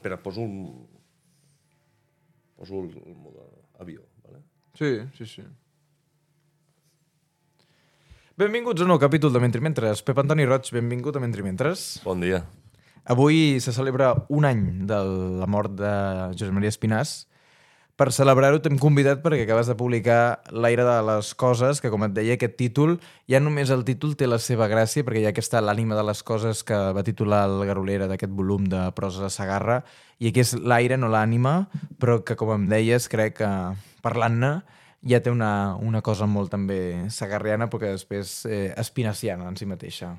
Espera, poso un... Poso el, el mode avió, vale? Sí, sí, sí. Benvinguts a un nou capítol de Mentri Mentres. Pep Antoni Roig, benvingut a Mentri Mentres. Bon dia. Avui se celebra un any de la mort de Josep Maria Espinàs. Per celebrar-ho t'hem convidat perquè acabes de publicar L'aire de les coses, que com et deia aquest títol, ja només el títol té la seva gràcia perquè hi ha aquesta L'ànima de les coses que va titular el Garolera d'aquest volum de prosa de Sagarra i aquí és l'aire, no l'ànima, però que com em deies crec que parlant-ne ja té una, una cosa molt també sagarriana però que després eh, espinaciana en si mateixa.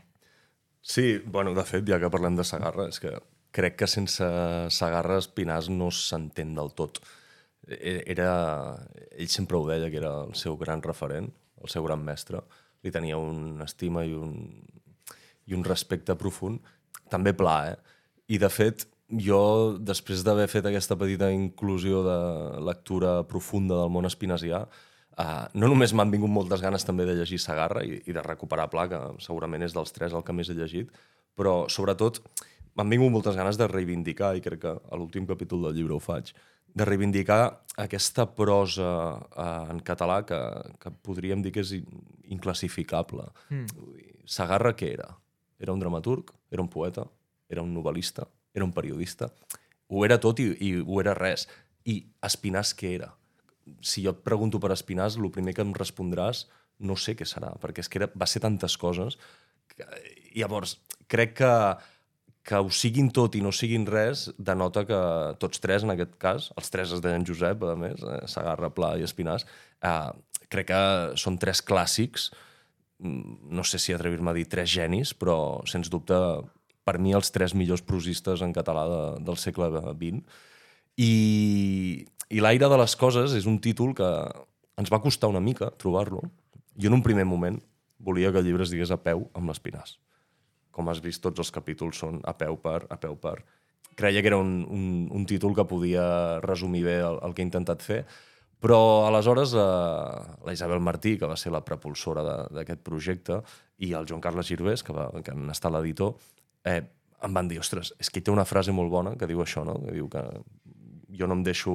Sí, bueno, de fet, ja que parlem de Sagarra, és que crec que sense Sagarra Espinàs no s'entén del tot. E- Era... Ell sempre ho deia, que era el seu gran referent, el seu gran mestre. Li tenia una estima i un, i un respecte profund. També pla, eh? I, de fet, jo, després d'haver fet aquesta petita inclusió de lectura profunda del món espinasià, Uh, no només m'han vingut moltes ganes també de llegir Sagarra i, i de recuperar Pla, que segurament és dels tres el que més he llegit, però sobretot m'han vingut moltes ganes de reivindicar, i crec que a l'últim capítol del llibre ho faig, de reivindicar aquesta prosa uh, en català que, que podríem dir que és in- inclassificable. Mm. Sagarra què era? Era un dramaturg? Era un poeta? Era un novel·lista? Era un periodista? Ho era tot i, i ho era res. I Espinàs què era? si jo et pregunto per Espinàs, el primer que em respondràs no sé què serà, perquè és que era, va ser tantes coses. Que, llavors, crec que, que ho siguin tot i no siguin res denota que tots tres, en aquest cas, els tres es deien Josep, a més, eh, Sagarra, Pla i Espinàs, eh, crec que són tres clàssics, mm, no sé si atrevir-me a dir tres genis, però, sens dubte, per mi els tres millors prosistes en català de, del segle XX. I, i l'aire de les coses és un títol que ens va costar una mica trobar-lo. Jo en un primer moment volia que el llibre es digués a peu amb l'Espinàs. Com has vist, tots els capítols són a peu per, a peu per. Creia que era un, un, un títol que podia resumir bé el, el que he intentat fer, però aleshores eh, la Isabel Martí, que va ser la propulsora d'aquest projecte, i el Joan Carles Girvés, que, va, que han estat l'editor, eh, em van dir, ostres, és que té una frase molt bona que diu això, no? que diu que jo no em deixo...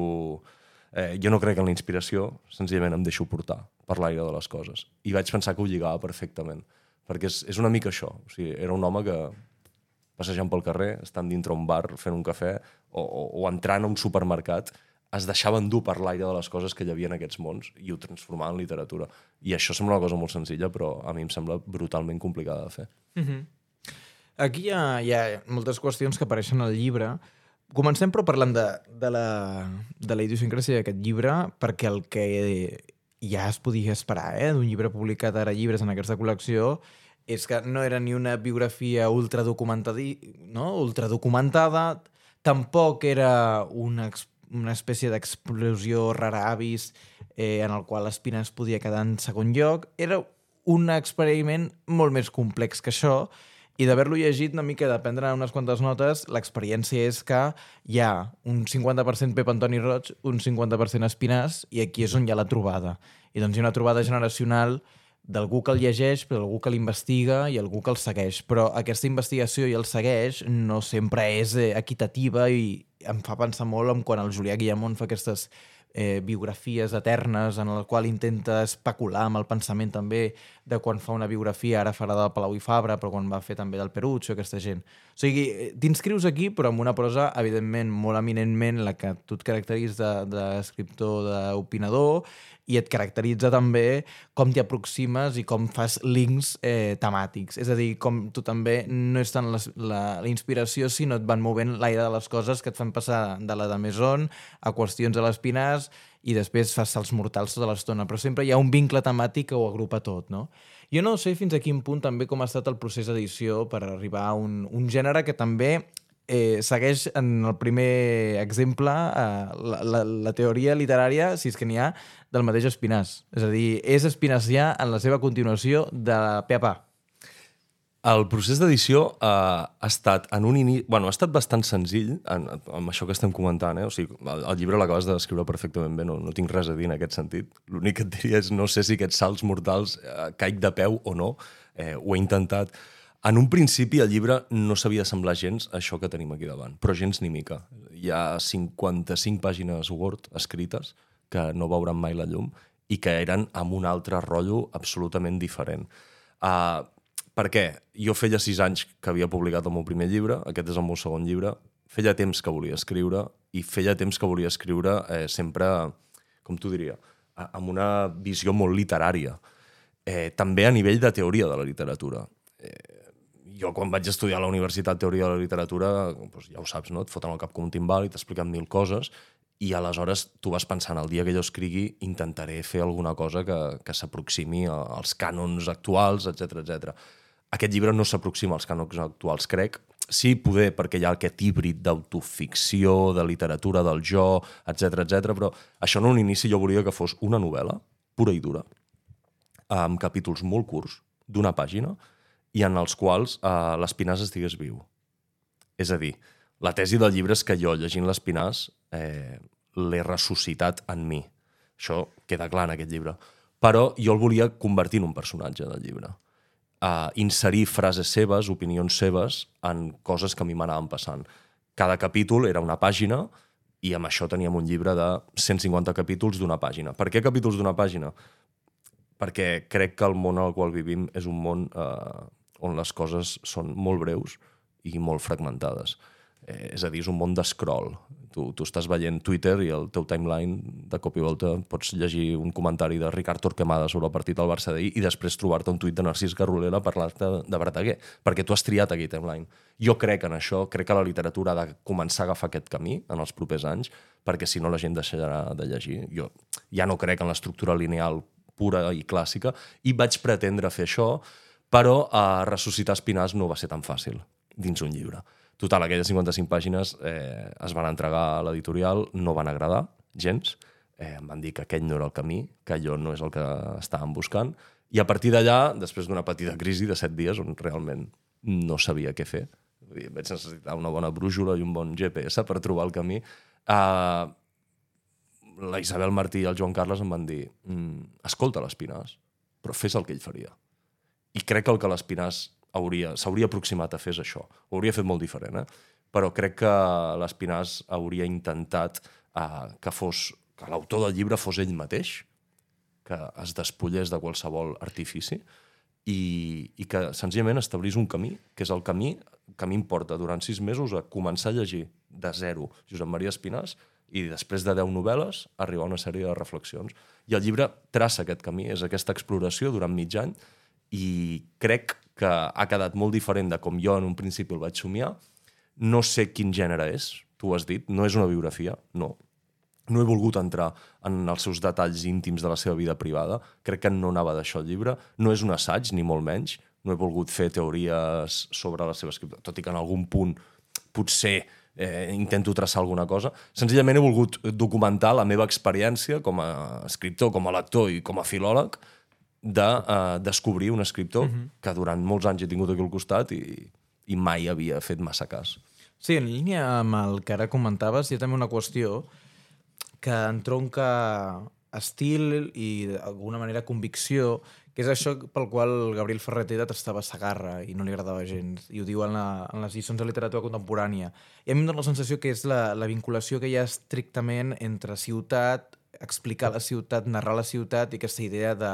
Eh, jo no crec en la inspiració, senzillament em deixo portar per l'aire de les coses. I vaig pensar que ho lligava perfectament, perquè és, és una mica això. O sigui, era un home que passejant pel carrer, estant dintre un bar fent un cafè o, o, o entrant a un supermercat, es deixava endur per l'aire de les coses que hi havia en aquests mons i ho transformava en literatura. I això sembla una cosa molt senzilla, però a mi em sembla brutalment complicada de fer. Aquí hi ha, hi ha moltes qüestions que apareixen al llibre. Comencem, però, parlant de, de, la, de la idiosincràsia d'aquest llibre, perquè el que ja es podia esperar eh, d'un llibre publicat ara llibres en aquesta col·lecció és que no era ni una biografia ultradocumentada, no? ultradocumentada tampoc era una, una espècie d'explosió rara avis eh, en el qual Espines podia quedar en segon lloc. Era un experiment molt més complex que això i d'haver-lo llegit una mica, de prendre unes quantes notes, l'experiència és que hi ha un 50% Pep Antoni Roig, un 50% Espinàs, i aquí és on hi ha la trobada. I doncs hi ha una trobada generacional d'algú que el llegeix, però d'algú que l'investiga i algú que el segueix. Però aquesta investigació i el segueix no sempre és eh, equitativa i em fa pensar molt en quan el Julià Guillamont fa aquestes eh, biografies eternes en el qual intenta especular amb el pensament també de quan fa una biografia, ara farà del Palau i Fabra, però quan va fer també del Perucho, aquesta gent. O sigui, eh, t'inscrius aquí, però amb una prosa, evidentment, molt eminentment la que tu et caracteritzes d'escriptor, de, d'opinador, i et caracteritza també com t'hi aproximes i com fas links eh, temàtics. És a dir, com tu també no és tant la, la inspiració, sinó et van movent l'aire de les coses que et fan passar de la de Maison a qüestions de les Pinars i després fas salts mortals tota l'estona, però sempre hi ha un vincle temàtic que ho agrupa tot, no? Jo no sé fins a quin punt també com ha estat el procés d'edició per arribar a un, un gènere que també eh, segueix en el primer exemple eh, la, la, la teoria literària, si és que n'hi ha, del mateix Espinàs. És a dir, és espinacià en la seva continuació de pe a pa. El procés d'edició eh, ha estat en un inici... Bueno, ha estat bastant senzill en, amb això que estem comentant. Eh? O sigui, el, el llibre l'acabes de descriure perfectament bé, no, no tinc res a dir en aquest sentit. L'únic que et diria és no sé si aquests salts mortals eh, caic de peu o no. Eh, ho he intentat. En un principi el llibre no s'havia semblar gens a això que tenim aquí davant, però gens ni mica. hi ha 55 pàgines Word escrites que no veuran mai la llum i que eren amb un altre rotllo absolutament diferent. Uh, per què? Jo feia sis anys que havia publicat el meu primer llibre, aquest és el meu segon llibre, feia temps que volia escriure i feia temps que volia escriure eh, sempre, com t'ho diria, amb una visió molt literària. Eh, també a nivell de teoria de la literatura. Eh, jo quan vaig estudiar a la Universitat Teoria de la Literatura, doncs ja ho saps, no? et foten al cap com un timbal i t'expliquen mil coses i aleshores tu vas pensant, el dia que jo escrigui intentaré fer alguna cosa que, que s'aproximi als cànons actuals, etc etc. Aquest llibre no s'aproxima als cànons actuals, crec. Sí, poder, perquè hi ha aquest híbrid d'autoficció, de literatura del jo, etc etc. però això en un inici jo volia que fos una novel·la, pura i dura, amb capítols molt curts, d'una pàgina, i en els quals eh, l'Espinàs estigués viu. És a dir, la tesi del llibre és que jo, llegint l'Espinàs, eh, l'he ressuscitat en mi. Això queda clar en aquest llibre. Però jo el volia convertir en un personatge del llibre. Uh, inserir frases seves, opinions seves, en coses que a mi m'anaven passant. Cada capítol era una pàgina i amb això teníem un llibre de 150 capítols d'una pàgina. Per què capítols d'una pàgina? Perquè crec que el món al qual vivim és un món eh, on les coses són molt breus i molt fragmentades. Eh, és a dir, és un món d'escroll. Tu, tu estàs veient Twitter i el teu timeline de cop i volta pots llegir un comentari de Ricard Torquemada sobre el partit del Barça d'ahir i després trobar-te un tuit de Narcís Garrolera parlar-te de Brataguer, perquè tu has triat aquell timeline. Jo crec en això, crec que la literatura ha de començar a agafar aquest camí en els propers anys, perquè si no la gent deixarà de llegir. Jo ja no crec en l'estructura lineal pura i clàssica i vaig pretendre fer això, però eh, ressuscitar Espinàs no va ser tan fàcil dins un llibre. Total, aquelles 55 pàgines eh, es van entregar a l'editorial, no van agradar gens, eh, em van dir que aquell no era el camí, que allò no és el que estàvem buscant, i a partir d'allà, després d'una petita crisi de set dies, on realment no sabia què fer, vaig necessitar una bona brújula i un bon GPS per trobar el camí, eh, la Isabel Martí i el Joan Carles em van dir mm, escolta l'Espinàs, però fes el que ell faria. I crec que el que l'Espinàs s'hauria aproximat a fer això. Ho hauria fet molt diferent, eh? però crec que l'Espinàs hauria intentat uh, que fos que l'autor del llibre fos ell mateix, que es despullés de qualsevol artifici i, i que senzillament establís un camí, que és el camí que a mi em porta durant sis mesos a començar a llegir de zero Josep Maria Espinàs i després de deu novel·les arribar a una sèrie de reflexions. I el llibre traça aquest camí, és aquesta exploració durant mig any i crec que ha quedat molt diferent de com jo en un principi el vaig somiar. No sé quin gènere és, tu has dit, no és una biografia, no. No he volgut entrar en els seus detalls íntims de la seva vida privada, crec que no anava d'això el llibre, no és un assaig, ni molt menys, no he volgut fer teories sobre la seva escriptura, tot i que en algun punt potser eh, intento traçar alguna cosa. Senzillament he volgut documentar la meva experiència com a escriptor, com a lector i com a filòleg, de uh, descobrir un escriptor uh mhm. -huh. que durant molts anys he tingut aquí al costat i, i mai havia fet massa cas. Sí, en línia amb el que ara comentaves, hi ha també una qüestió que entronca estil i d'alguna manera convicció, que és això pel qual Gabriel Ferreterat estava a Sagarra i no li agradava gens, i ho diu en, la, en les lliçons de literatura contemporània. I a mi em dóna la sensació que és la, la vinculació que hi ha estrictament entre ciutat, explicar la ciutat, narrar la ciutat i aquesta idea de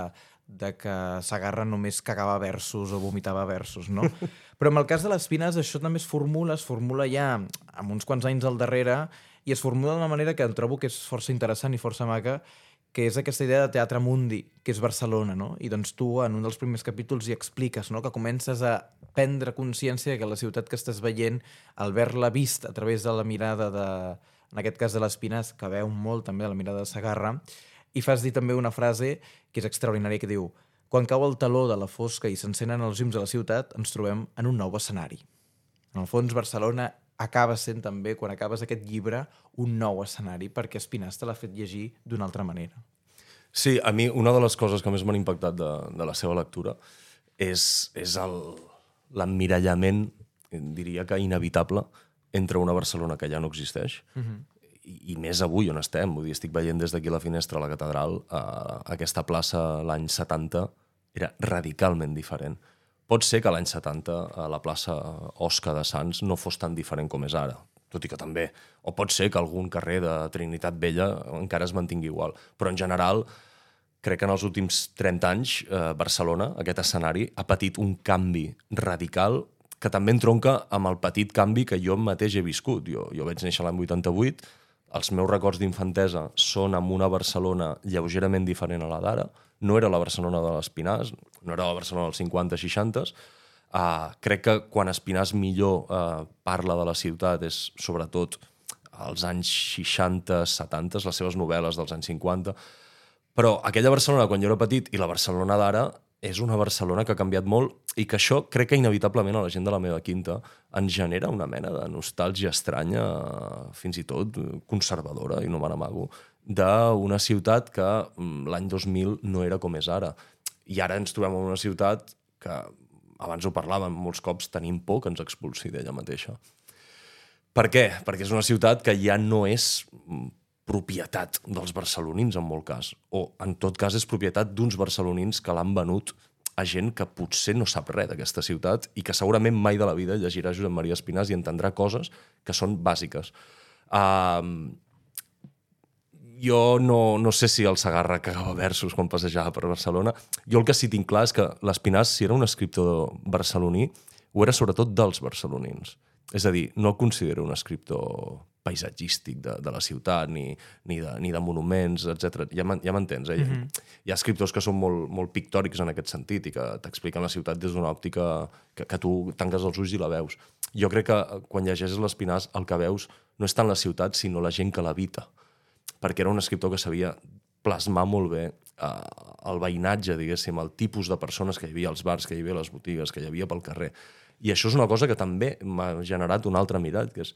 de que Sagarra només cagava versos o vomitava versos, no? Però en el cas de les Pines això també es formula, es formula ja amb uns quants anys al darrere i es formula d'una manera que em trobo que és força interessant i força maca, que és aquesta idea de teatre mundi, que és Barcelona, no? I doncs tu, en un dels primers capítols, hi expliques, no?, que comences a prendre consciència que la ciutat que estàs veient, al ver-la vist a través de la mirada de, en aquest cas de les Pines, que veu molt també la mirada de Sagarra, i fas dir també una frase que és extraordinària, que diu quan cau el taló de la fosca i s'encenen els llums de la ciutat, ens trobem en un nou escenari. En el fons, Barcelona acaba sent també, quan acabes aquest llibre, un nou escenari, perquè Espinàs te l'ha fet llegir d'una altra manera. Sí, a mi una de les coses que més m'han impactat de, de la seva lectura és, és l'emmirallament, diria que inevitable, entre una Barcelona que ja no existeix uh mhm. -huh i, i més avui on estem. Vull dir, estic veient des d'aquí la finestra a la catedral, eh, aquesta plaça l'any 70 era radicalment diferent. Pot ser que l'any 70 a la plaça Osca de Sants no fos tan diferent com és ara. tot i que també. O pot ser que algun carrer de Trinitat Vella encara es mantingui igual. Però en general, crec que en els últims 30 anys eh, Barcelona, aquest escenari, ha patit un canvi radical que també entronca amb el petit canvi que jo mateix he viscut. Jo, jo vaig néixer l'any 88, els meus records d'infantesa són amb una Barcelona lleugerament diferent a la d'ara. No era la Barcelona de l'Espinàs, no era la Barcelona dels 50-60, Uh, crec que quan Espinàs millor uh, parla de la ciutat és sobretot als anys 60, 70, les seves novel·les dels anys 50, però aquella Barcelona quan jo era petit i la Barcelona d'ara és una Barcelona que ha canviat molt i que això crec que inevitablement a la gent de la meva quinta ens genera una mena de nostàlgia estranya, fins i tot conservadora, i no me n'amago, d'una ciutat que mm, l'any 2000 no era com és ara. I ara ens trobem en una ciutat que abans ho parlàvem, molts cops tenim por que ens expulsi d'ella mateixa. Per què? Perquè és una ciutat que ja no és mm, propietat dels barcelonins, en molt cas. O, en tot cas, és propietat d'uns barcelonins que l'han venut a gent que potser no sap res d'aquesta ciutat i que segurament mai de la vida llegirà Josep Maria Espinàs i entendrà coses que són bàsiques. Uh, jo no, no sé si el Sagarra cagava versos quan passejava per Barcelona. Jo el que sí tinc clar és que l'Espinàs, si era un escriptor barceloní, ho era sobretot dels barcelonins. És a dir, no el considero un escriptor paisatgístic de, de la ciutat, ni, ni, de, ni de monuments, etc. Ja m'entens, eh? Mm -hmm. Hi ha escriptors que són molt, molt pictòrics en aquest sentit i que t'expliquen la ciutat des d'una òptica que, que tu tanques els ulls i la veus. Jo crec que quan llegeixes l'Espinàs el que veus no és tant la ciutat, sinó la gent que l'habita. Perquè era un escriptor que sabia plasmar molt bé eh, el veïnatge, diguéssim, el tipus de persones que hi havia als bars, que hi havia a les botigues, que hi havia pel carrer. I això és una cosa que també m'ha generat un altre mirat, que és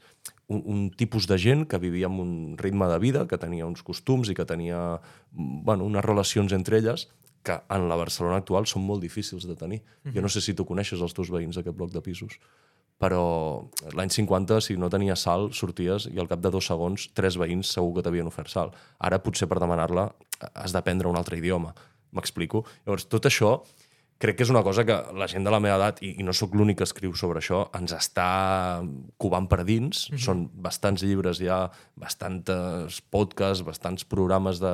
un, un tipus de gent que vivia amb un ritme de vida, que tenia uns costums i que tenia bueno, unes relacions entre elles que en la Barcelona actual són molt difícils de tenir. Mm -hmm. Jo no sé si tu coneixes els teus veïns d'aquest bloc de pisos però l'any 50, si no tenies sal, sorties i al cap de dos segons tres veïns segur que t'havien ofert sal. Ara, potser per demanar-la, has d'aprendre un altre idioma. M'explico? Llavors, tot això crec que és una cosa que la gent de la meva edat, i, i no sóc l'únic que escriu sobre això, ens està covant per dins. Mm -hmm. Són bastants llibres ja, bastants podcasts, bastants programes de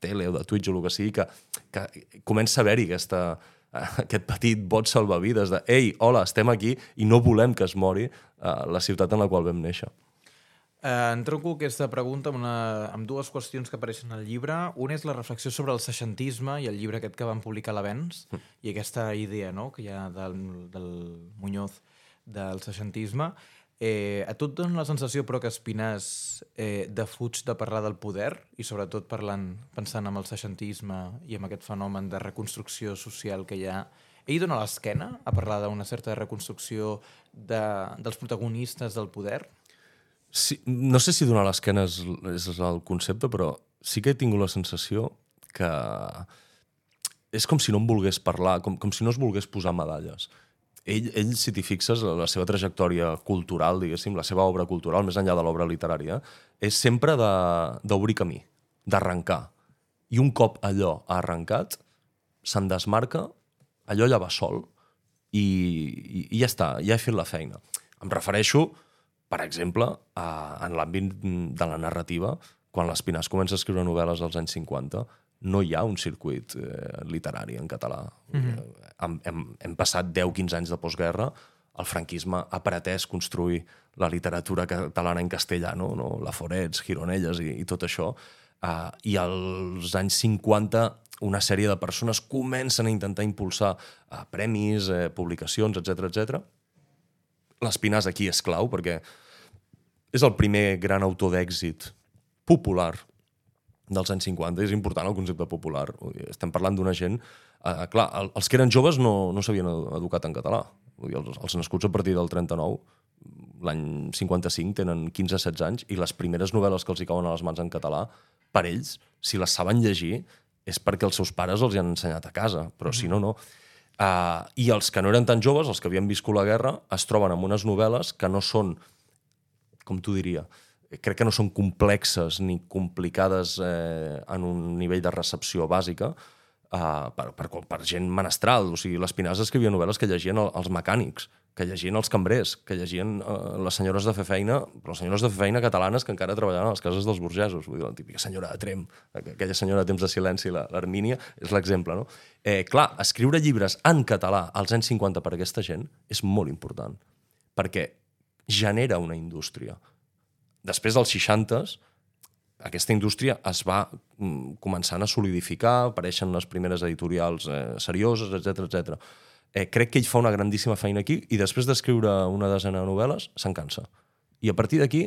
tele o de Twitch o el que sigui, que, que comença a haver-hi aquesta, aquest petit bot salvavides de ei, hola, estem aquí i no volem que es mori uh, la ciutat en la qual vam néixer. Uh, em tronco aquesta pregunta amb, una, amb dues qüestions que apareixen al llibre. Una és la reflexió sobre el seixantisme i el llibre aquest que van publicar l'Avens mm. i aquesta idea no?, que hi ha del, del Muñoz del seixantisme. Eh, a tu et dona la sensació, però, que Espinàs eh, defuig de parlar del poder i sobretot parlant, pensant en el seixantisme i en aquest fenomen de reconstrucció social que hi ha, ell dona l'esquena a parlar d'una certa reconstrucció de, dels protagonistes del poder? Sí, no sé si donar l'esquena és, és el concepte, però sí que he tingut la sensació que és com si no en volgués parlar, com, com si no es volgués posar medalles ell, ell, si t'hi fixes, la seva trajectòria cultural, diguéssim, la seva obra cultural, més enllà de l'obra literària, és sempre d'obrir camí, d'arrencar. I un cop allò ha arrencat, se'n desmarca, allò ja va sol i, i, i ja està, ja he fet la feina. Em refereixo, per exemple, a, en l'àmbit de la narrativa, quan l'Espinàs comença a escriure novel·les als anys 50, no hi ha un circuit eh, literari en català. Mm -hmm. hem, hem, hem passat 10-15 anys de postguerra, el franquisme ha pretès construir la literatura catalana en castellà, no? no? La Forets, Gironelles i, i tot això. Uh, I als anys 50 una sèrie de persones comencen a intentar impulsar uh, premis, eh, publicacions, etc etc. L'Espinàs aquí és clau perquè és el primer gran autor d'èxit popular dels anys 50. És important el concepte popular. Estem parlant d'una gent... Eh, clar, els que eren joves no, no s'havien educat en català. Dir, els, els nascuts a partir del 39, l'any 55, tenen 15-16 anys i les primeres novel·les que els hi cauen a les mans en català, per ells, si les saben llegir, és perquè els seus pares els hi han ensenyat a casa, però mm -hmm. si no, no. Uh, I els que no eren tan joves, els que havien viscut la guerra, es troben amb unes novel·les que no són, com tu diria, crec que no són complexes ni complicades eh, en un nivell de recepció bàsica, uh, per, per, per gent menestral. O sigui, l'Espinàs escrivia novel·les que llegien el, els mecànics, que llegien els cambrers, que llegien uh, les senyores de fer feina, però les senyores de fer feina catalanes que encara treballaven a les cases dels burgesos. Vull dir, la típica senyora de Trem, aquella senyora de temps de silenci, l'Armínia, és l'exemple, no? Eh, clar, escriure llibres en català als anys 50 per aquesta gent és molt important, perquè genera una indústria. Després dels 60s, aquesta indústria es va mm, començant a solidificar, apareixen les primeres editorials eh, serioses, etc etc. Eh, crec que ell fa una grandíssima feina aquí i després d'escriure una desena de novel·les se'n cansa. I a partir d'aquí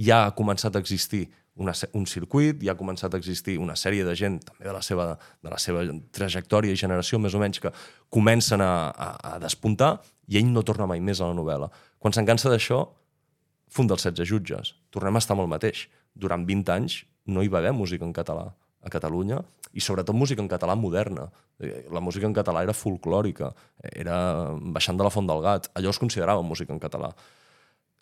ja ha començat a existir una, un circuit, ja ha començat a existir una sèrie de gent, també de la seva, de la seva trajectòria i generació, més o menys, que comencen a, a, a despuntar i ell no torna mai més a la novel·la. Quan se'n cansa d'això, funda els 16 jutges. Tornem a estar amb el mateix durant 20 anys no hi va haver música en català a Catalunya i sobretot música en català moderna. Eh, la música en català era folclòrica, era baixant de la font del gat. Allò es considerava música en català.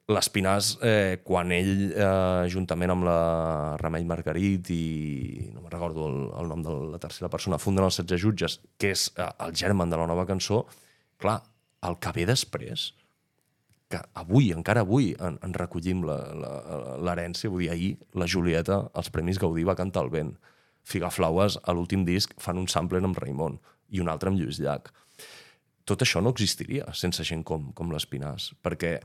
L'Espinàs, eh, quan ell, eh, juntament amb la Remei Margarit i no me'n recordo el, el nom de la tercera persona, funden els 16 jutges, que és eh, el germen de la nova cançó, clar, el que ve després, que avui, encara avui, en, en recollim l'herència. Vull dir, ahir la Julieta, als Premis Gaudí, va cantar el vent. Figaflaues, a l'últim disc, fan un sampler amb Raimon i un altre amb Lluís Llach. Tot això no existiria sense gent com, com l'Espinàs, perquè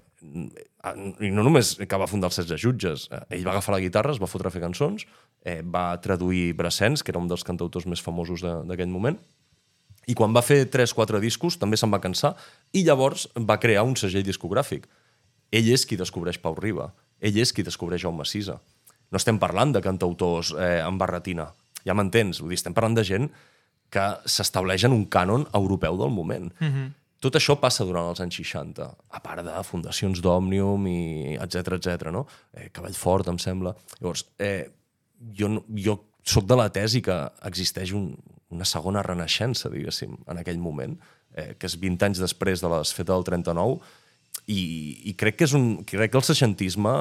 i no només que va fundar els 16 jutges, eh, ell va agafar la guitarra, es va fotre a fer cançons, eh, va traduir Brassens, que era un dels cantautors més famosos d'aquell moment, i quan va fer 3-4 discos també se'n va cansar i llavors va crear un segell discogràfic. Ell és qui descobreix Pau Riba. Ell és qui descobreix Jaume Sisa. No estem parlant de cantautors eh, amb barretina. Ja m'entens? Vull dir, estem parlant de gent que s'estableix en un cànon europeu del moment. Mm -hmm. Tot això passa durant els anys 60, a part de fundacions d'Òmnium i etc etc. no? Eh, Cavallfort, em sembla. Llavors, eh, jo, jo sóc de la tesi que existeix un, una segona renaixença, diguéssim, en aquell moment, eh, que és 20 anys després de les fetes del 39, i, i crec que és un, crec que el seixantisme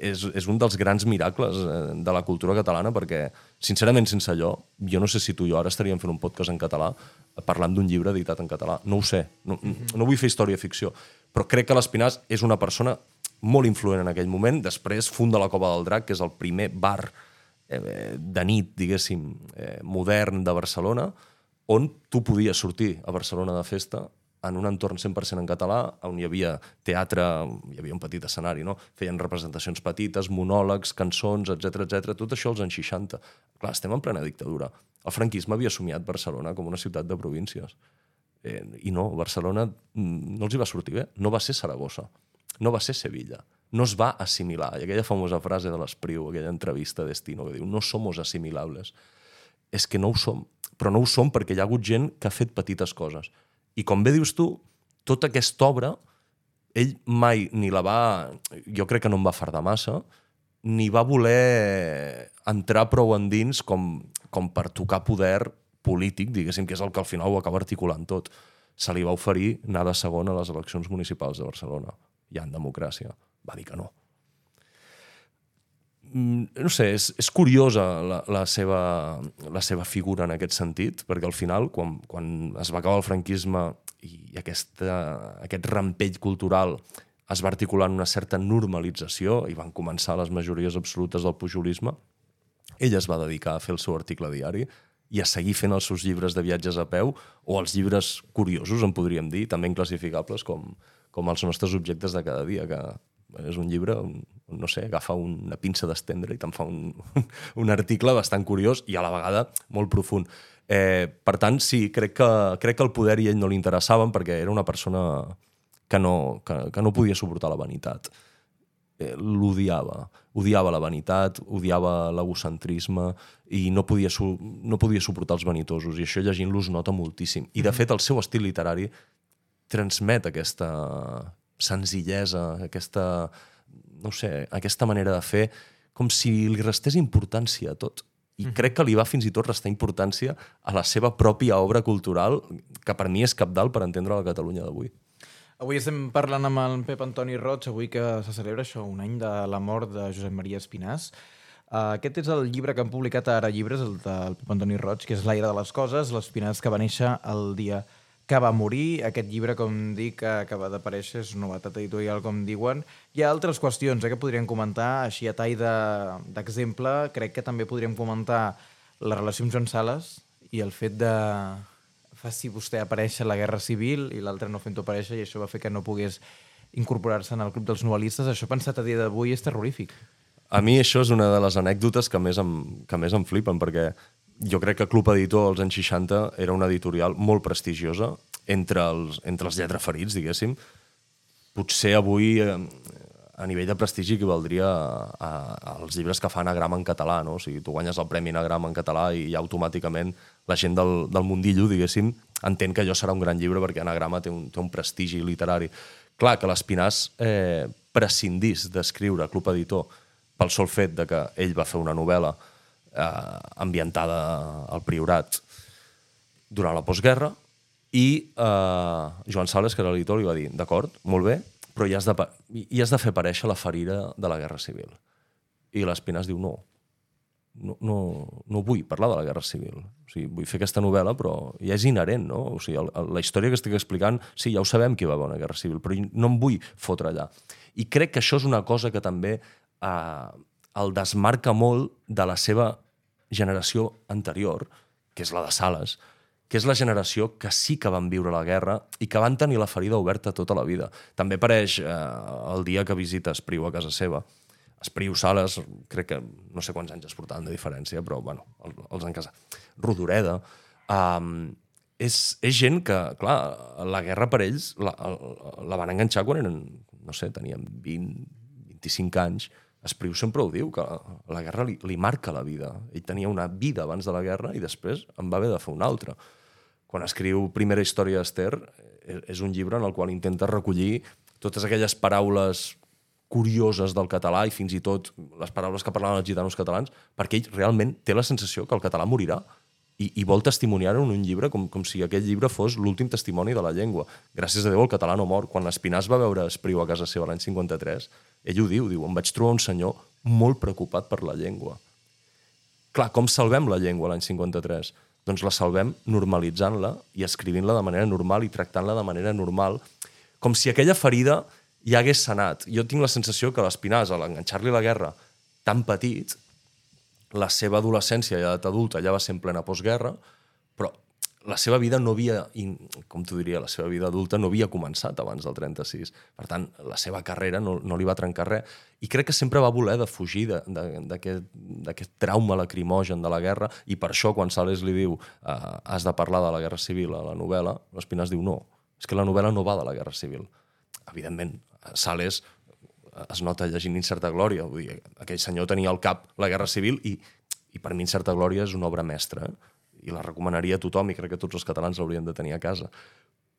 és, és un dels grans miracles eh, de la cultura catalana perquè, sincerament, sense allò, jo no sé si tu i jo ara estaríem fent un podcast en català parlant d'un llibre editat en català. No ho sé. No, no vull fer història ficció. Però crec que l'Espinàs és una persona molt influent en aquell moment. Després funda la Cova del Drac, que és el primer bar eh, de nit, diguéssim, eh, modern de Barcelona, on tu podies sortir a Barcelona de festa en un entorn 100% en català, on hi havia teatre, hi havia un petit escenari, no? feien representacions petites, monòlegs, cançons, etc etc. tot això als anys 60. Clar, estem en plena dictadura. El franquisme havia somiat Barcelona com una ciutat de províncies. Eh, I no, Barcelona mm, no els hi va sortir bé. No va ser Saragossa, no va ser Sevilla no es va assimilar. I aquella famosa frase de l'Espriu, aquella entrevista de Destino, que diu no somos assimilables. És que no ho som, però no ho som perquè hi ha hagut gent que ha fet petites coses. I com bé dius tu, tota aquesta obra, ell mai ni la va... Jo crec que no en va fardar massa, ni va voler entrar prou endins com, com per tocar poder polític, diguéssim, que és el que al final ho acaba articulant tot. Se li va oferir anar de segon a les eleccions municipals de Barcelona. Ja en democràcia va dir que no. Mm, no sé, és, és curiosa la, la, seva, la seva figura en aquest sentit, perquè al final, quan, quan es va acabar el franquisme i aquesta, aquest rampell cultural es va articular en una certa normalització i van començar les majories absolutes del pujolisme, ell es va dedicar a fer el seu article diari i a seguir fent els seus llibres de viatges a peu o els llibres curiosos, en podríem dir, també inclassificables com, com els nostres objectes de cada dia, que és un llibre on, no sé, agafa una pinça d'estendre i te'n fa un, un article bastant curiós i a la vegada molt profund. Eh, per tant, sí, crec que, crec que el poder i ell no li interessaven perquè era una persona que no, que, que no podia suportar la vanitat. Eh, L'odiava. Odiava la vanitat, odiava l'egocentrisme i no podia, no podia suportar els vanitosos. I això llegint-los nota moltíssim. I, de fet, el seu estil literari transmet aquesta, senzillesa, aquesta, no sé, aquesta manera de fer, com si li restés importància a tot. I mm. crec que li va fins i tot restar importància a la seva pròpia obra cultural, que per mi és capdalt per entendre la Catalunya d'avui. Avui estem parlant amb el Pep Antoni Roig, avui que se celebra això, un any de la mort de Josep Maria Espinàs. Uh, aquest és el llibre que han publicat ara llibres, el del Pep Antoni Roig, que és L'aire de les coses, l'Espinàs que va néixer el dia que va morir. Aquest llibre, com dic, que acaba d'aparèixer, és novetat editorial, com diuen. Hi ha altres qüestions eh, que podríem comentar, així a tall d'exemple. De, crec que també podríem comentar la relació amb Joan Sales i el fet de faci vostè aparèixer la Guerra Civil i l'altre no fent-ho aparèixer i això va fer que no pogués incorporar-se en el club dels novel·listes. Això pensat a dia d'avui és terrorífic. A mi això és una de les anècdotes que més em, que més em flipen, perquè jo crec que Club Editor als anys 60 era una editorial molt prestigiosa entre els, entre els lletraferits, diguéssim. Potser avui, eh, a nivell de prestigi, equivaldria a, a, als llibres que fan Agram en català, no? O sigui, tu guanyes el Premi Agram en català i ja automàticament la gent del, del mundillo, diguéssim, entén que allò serà un gran llibre perquè Anagrama té un, té un prestigi literari. Clar, que l'Espinàs eh, prescindís d'escriure Club Editor pel sol fet de que ell va fer una novel·la eh, ambientada al Priorat durant la postguerra i eh, Joan Sales, que era l'editor, li va dir d'acord, molt bé, però hi has, de, hi has de fer aparèixer la ferida de la Guerra Civil. I l'Espinàs diu no, no, no, no vull parlar de la Guerra Civil. O sigui, vull fer aquesta novel·la, però ja és inherent, no? O sigui, el, el, la història que estic explicant, sí, ja ho sabem que hi va haver una Guerra Civil, però no em vull fotre allà. I crec que això és una cosa que també eh, el desmarca molt de la seva generació anterior, que és la de Sales, que és la generació que sí que van viure la guerra i que van tenir la ferida oberta tota la vida. També apareix eh, el dia que visita Espriu a casa seva. Espriu, Sales, crec que no sé quants anys es portaven de diferència, però bueno, els han casat. Rodoreda. Um, és, és gent que, clar, la guerra per ells la, la van enganxar quan eren, no sé, tenien 20, 25 anys, Espriu sempre ho diu, que la guerra li, li marca la vida. Ell tenia una vida abans de la guerra i després en va haver de fer una altra. Quan escriu Primera història d'Ester, eh, és un llibre en el qual intenta recollir totes aquelles paraules curioses del català i fins i tot les paraules que parlaven els gitanos catalans, perquè ell realment té la sensació que el català morirà i, i vol testimoniar-ho en un llibre com, com si aquell llibre fos l'últim testimoni de la llengua. Gràcies a Déu el català no mor. Quan l'Espinàs va veure Espriu a casa seva l'any 53, ell ho diu, diu, em vaig trobar un senyor molt preocupat per la llengua. Clar, com salvem la llengua l'any 53? Doncs la salvem normalitzant-la i escrivint-la de manera normal i tractant-la de manera normal, com si aquella ferida ja hagués sanat. Jo tinc la sensació que l'Espinàs, a l'enganxar-li la guerra tan petit, la seva adolescència i edat adulta ja va ser en plena postguerra, però la seva vida no havia, com t'ho diria, la seva vida adulta no havia començat abans del 36. Per tant, la seva carrera no, no li va trencar res. I crec que sempre va voler de fugir d'aquest trauma lacrimogen de la guerra i per això quan Sales li diu uh, has de parlar de la Guerra Civil a la novel·la, l'Espinàs diu no, és que la novel·la no va de la Guerra Civil. Evidentment, Sales es nota llegint Incerta Glòria. Vull dir, aquell senyor tenia al cap la Guerra Civil i, i per mi Incerta Glòria és una obra mestra. Eh? i la recomanaria a tothom i crec que tots els catalans l'haurien de tenir a casa.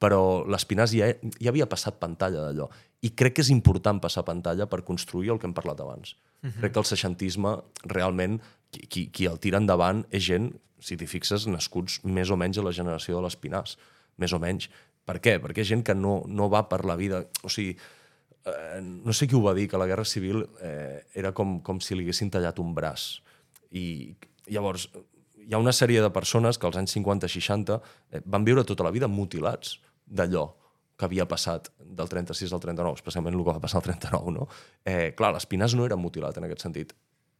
Però l'Espinàs ja, ja havia passat pantalla d'allò. I crec que és important passar pantalla per construir el que hem parlat abans. Uh mhm. -huh. Crec que el seixantisme, realment, qui, qui, qui el tira endavant és gent, si t'hi fixes, nascuts més o menys a la generació de l'Espinàs. Més o menys. Per què? Perquè és gent que no, no va per la vida... O sigui, eh, no sé qui ho va dir, que la Guerra Civil eh, era com, com si li haguessin tallat un braç. I llavors, hi ha una sèrie de persones que als anys 50-60 eh, van viure tota la vida mutilats d'allò que havia passat del 36 al 39, especialment el que va passar al 39, no? Eh, clar, l'Espinàs no era mutilat en aquest sentit.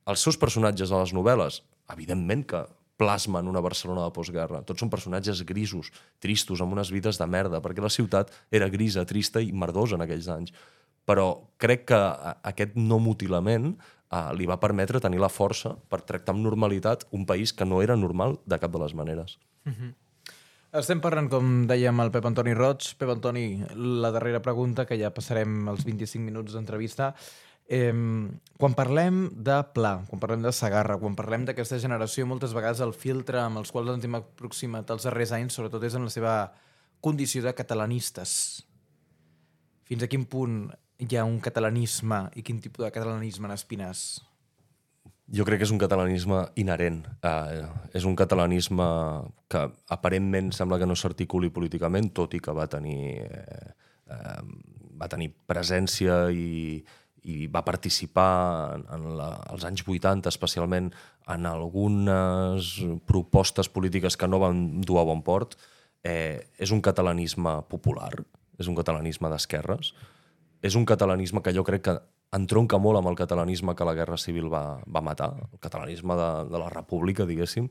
Els seus personatges a les novel·les, evidentment que plasmen una Barcelona de postguerra. Tots són personatges grisos, tristos, amb unes vides de merda, perquè la ciutat era grisa, trista i merdosa en aquells anys. Però crec que aquest no mutilament eh, li va permetre tenir la força per tractar amb normalitat un país que no era normal de cap de les maneres. Mm -hmm. Estem parlant, com dèiem, el Pep Antoni Roig. Pep Antoni, la darrera pregunta, que ja passarem els 25 minuts d'entrevista. Eh, quan parlem de Pla, quan parlem de Sagarra, quan parlem d'aquesta generació, moltes vegades el filtre amb els quals ens hem aproximat els darrers anys, sobretot és en la seva condició de catalanistes. Fins a quin punt hi ha un catalanisme i quin tipus de catalanisme en Espinàs? Jo crec que és un catalanisme inherent. Uh, és un catalanisme que aparentment sembla que no s'articuli políticament, tot i que va tenir, uh, uh, va tenir presència i, i va participar en, en la, als anys 80 especialment en algunes propostes polítiques que no van dur a bon port, eh, és un catalanisme popular, és un catalanisme d'esquerres, és un catalanisme que jo crec que entronca molt amb el catalanisme que la Guerra Civil va, va matar, el catalanisme de, de la República, diguéssim,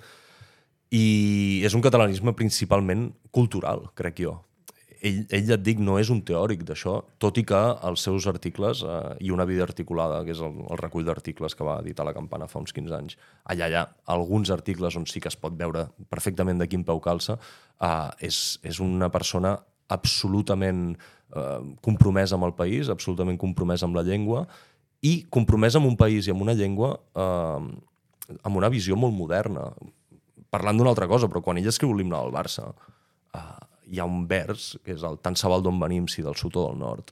i és un catalanisme principalment cultural, crec jo. Ell, ell ja et dic, no és un teòric d'això, tot i que els seus articles eh, i una vida articulada, que és el, el recull d'articles que va editar la Campana fa uns 15 anys, allà hi ha alguns articles on sí que es pot veure perfectament de quin peu calça, eh, és, és una persona absolutament eh, compromès amb el país, absolutament compromès amb la llengua i compromès amb un país i amb una llengua eh, amb una visió molt moderna. Parlant d'una altra cosa, però quan ell escriu l'himne del Barça, eh, hi ha un vers, que és el Tant se val d'on venim, si del sud o del nord.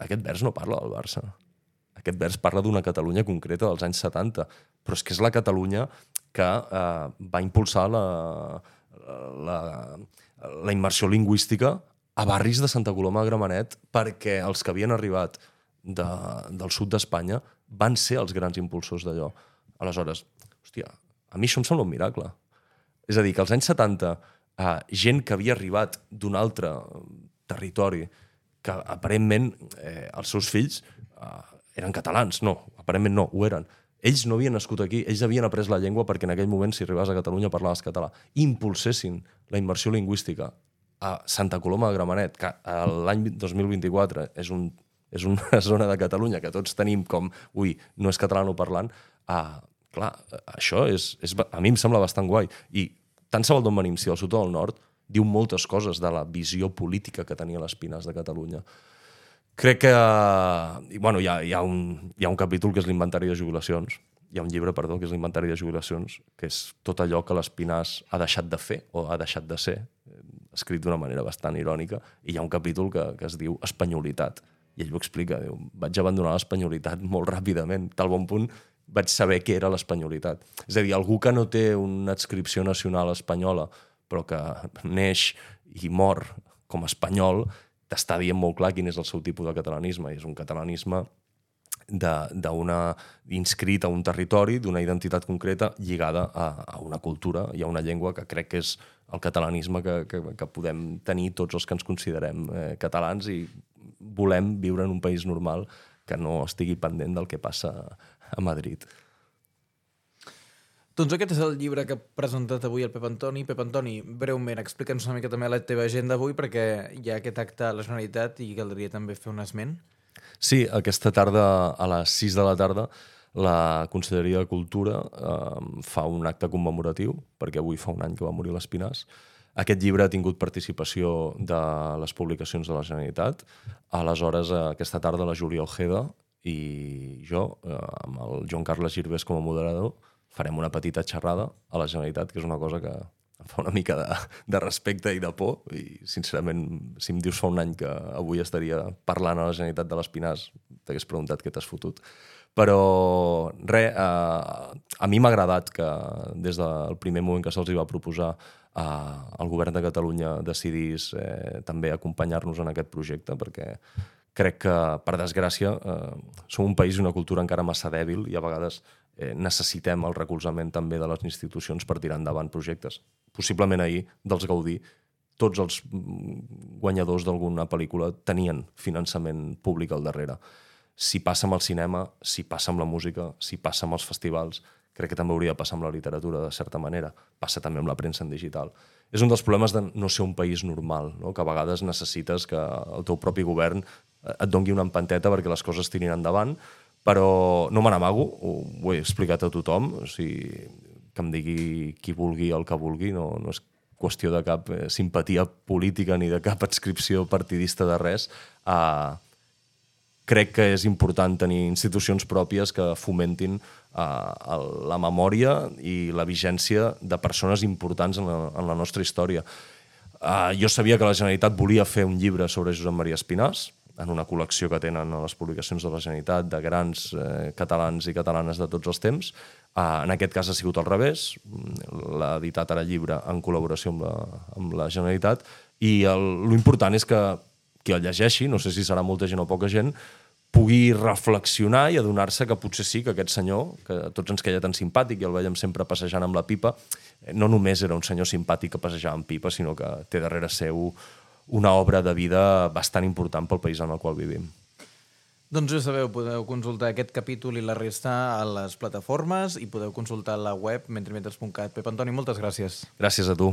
Aquest vers no parla del Barça. Aquest vers parla d'una Catalunya concreta dels anys 70, però és que és la Catalunya que eh, va impulsar la, la, la immersió lingüística a barris de Santa Coloma de Gramenet perquè els que havien arribat de, del sud d'Espanya van ser els grans impulsors d'allò. Aleshores, hòstia, a mi això em sembla un miracle. És a dir, que als anys 70, eh, gent que havia arribat d'un altre territori, que aparentment eh, els seus fills eh, eren catalans, no, aparentment no, ho eren. Ells no havien nascut aquí, ells havien après la llengua perquè en aquell moment, si arribaves a Catalunya, parlaves català. Impulsessin la immersió lingüística a Santa Coloma de Gramenet, que l'any 2024 és, un, és una zona de Catalunya que tots tenim com, ui, no és catalanoparlant, ah, clar, això és, és, a mi em sembla bastant guai. I tant se val d'on venim, si del sud o del nord, diu moltes coses de la visió política que tenia les Pines de Catalunya. Crec que... I, bueno, hi ha, hi, ha un, hi ha un capítol que és l'inventari de jubilacions. Hi ha un llibre, perdó, que és l'inventari de jubilacions, que és tot allò que l'Espinàs ha deixat de fer o ha deixat de ser, escrit d'una manera bastant irònica, i hi ha un capítol que, que es diu Espanyolitat. I ell ho explica, diu, vaig abandonar l'espanyolitat molt ràpidament, tal bon punt vaig saber què era l'espanyolitat. És a dir, algú que no té una adscripció nacional espanyola, però que neix i mor com a espanyol, t'està dient molt clar quin és el seu tipus de catalanisme. I és un catalanisme d'una inscrit a un territori, d'una identitat concreta lligada a, a una cultura i a una llengua que crec que és el catalanisme que, que, que podem tenir tots els que ens considerem eh, catalans i volem viure en un país normal que no estigui pendent del que passa a Madrid. Doncs aquest és el llibre que ha presentat avui el Pep Antoni. Pep Antoni, breument, explica'ns una mica també la teva agenda avui, perquè hi ha aquest acte a la Generalitat i caldria també fer un esment. Sí, aquesta tarda, a les 6 de la tarda, la Conselleria de Cultura eh, fa un acte commemoratiu, perquè avui fa un any que va morir l'Espinàs. Aquest llibre ha tingut participació de les publicacions de la Generalitat. Aleshores, aquesta tarda, la Júlia Ojeda i jo, eh, amb el Joan Carles Girbés com a moderador, farem una petita xerrada a la Generalitat, que és una cosa que fa una mica de, de respecte i de por, i sincerament, si em dius fa un any que avui estaria parlant a la Generalitat de l'Espinàs, t'hagués preguntat què t'has fotut. Però, res, eh, a mi m'ha agradat que des del primer moment que se'ls va proposar eh, el govern de Catalunya decidís eh, també acompanyar-nos en aquest projecte, perquè crec que, per desgràcia, eh, som un país i una cultura encara massa dèbil i a vegades eh, necessitem el recolzament també de les institucions per tirar endavant projectes. Possiblement ahir, dels Gaudí, tots els mm, guanyadors d'alguna pel·lícula tenien finançament públic al darrere. Si passa amb el cinema, si passa amb la música, si passa amb els festivals, crec que també hauria de passar amb la literatura, de certa manera. Passa també amb la premsa en digital. És un dels problemes de no ser un país normal, no? que a vegades necessites que el teu propi govern eh, et dongui una empanteta perquè les coses tirin endavant, però no me n'amago, ho, ho he explicat a tothom, o sigui, que em digui qui vulgui el que vulgui, no, no és qüestió de cap eh, simpatia política ni de cap adscripció partidista de res. Uh, crec que és important tenir institucions pròpies que fomentin uh, la memòria i la vigència de persones importants en la, en la nostra història. Uh, jo sabia que la Generalitat volia fer un llibre sobre Josep Maria Espinàs, en una col·lecció que tenen a les publicacions de la Generalitat de grans eh, catalans i catalanes de tots els temps. Uh, en aquest cas ha sigut al revés, l'ha editat ara llibre en col·laboració amb la, amb la Generalitat, i el, lo important és que qui el llegeixi, no sé si serà molta gent o poca gent, pugui reflexionar i adonar-se que potser sí que aquest senyor, que a tots ens queia tan simpàtic i el veiem sempre passejant amb la pipa, eh, no només era un senyor simpàtic que passejava amb pipa, sinó que té darrere seu una obra de vida bastant important pel país en el qual vivim. Doncs ja sabeu, podeu consultar aquest capítol i la resta a les plataformes i podeu consultar la web mentrementes.cat. Pep Antoni, moltes gràcies. Gràcies a tu.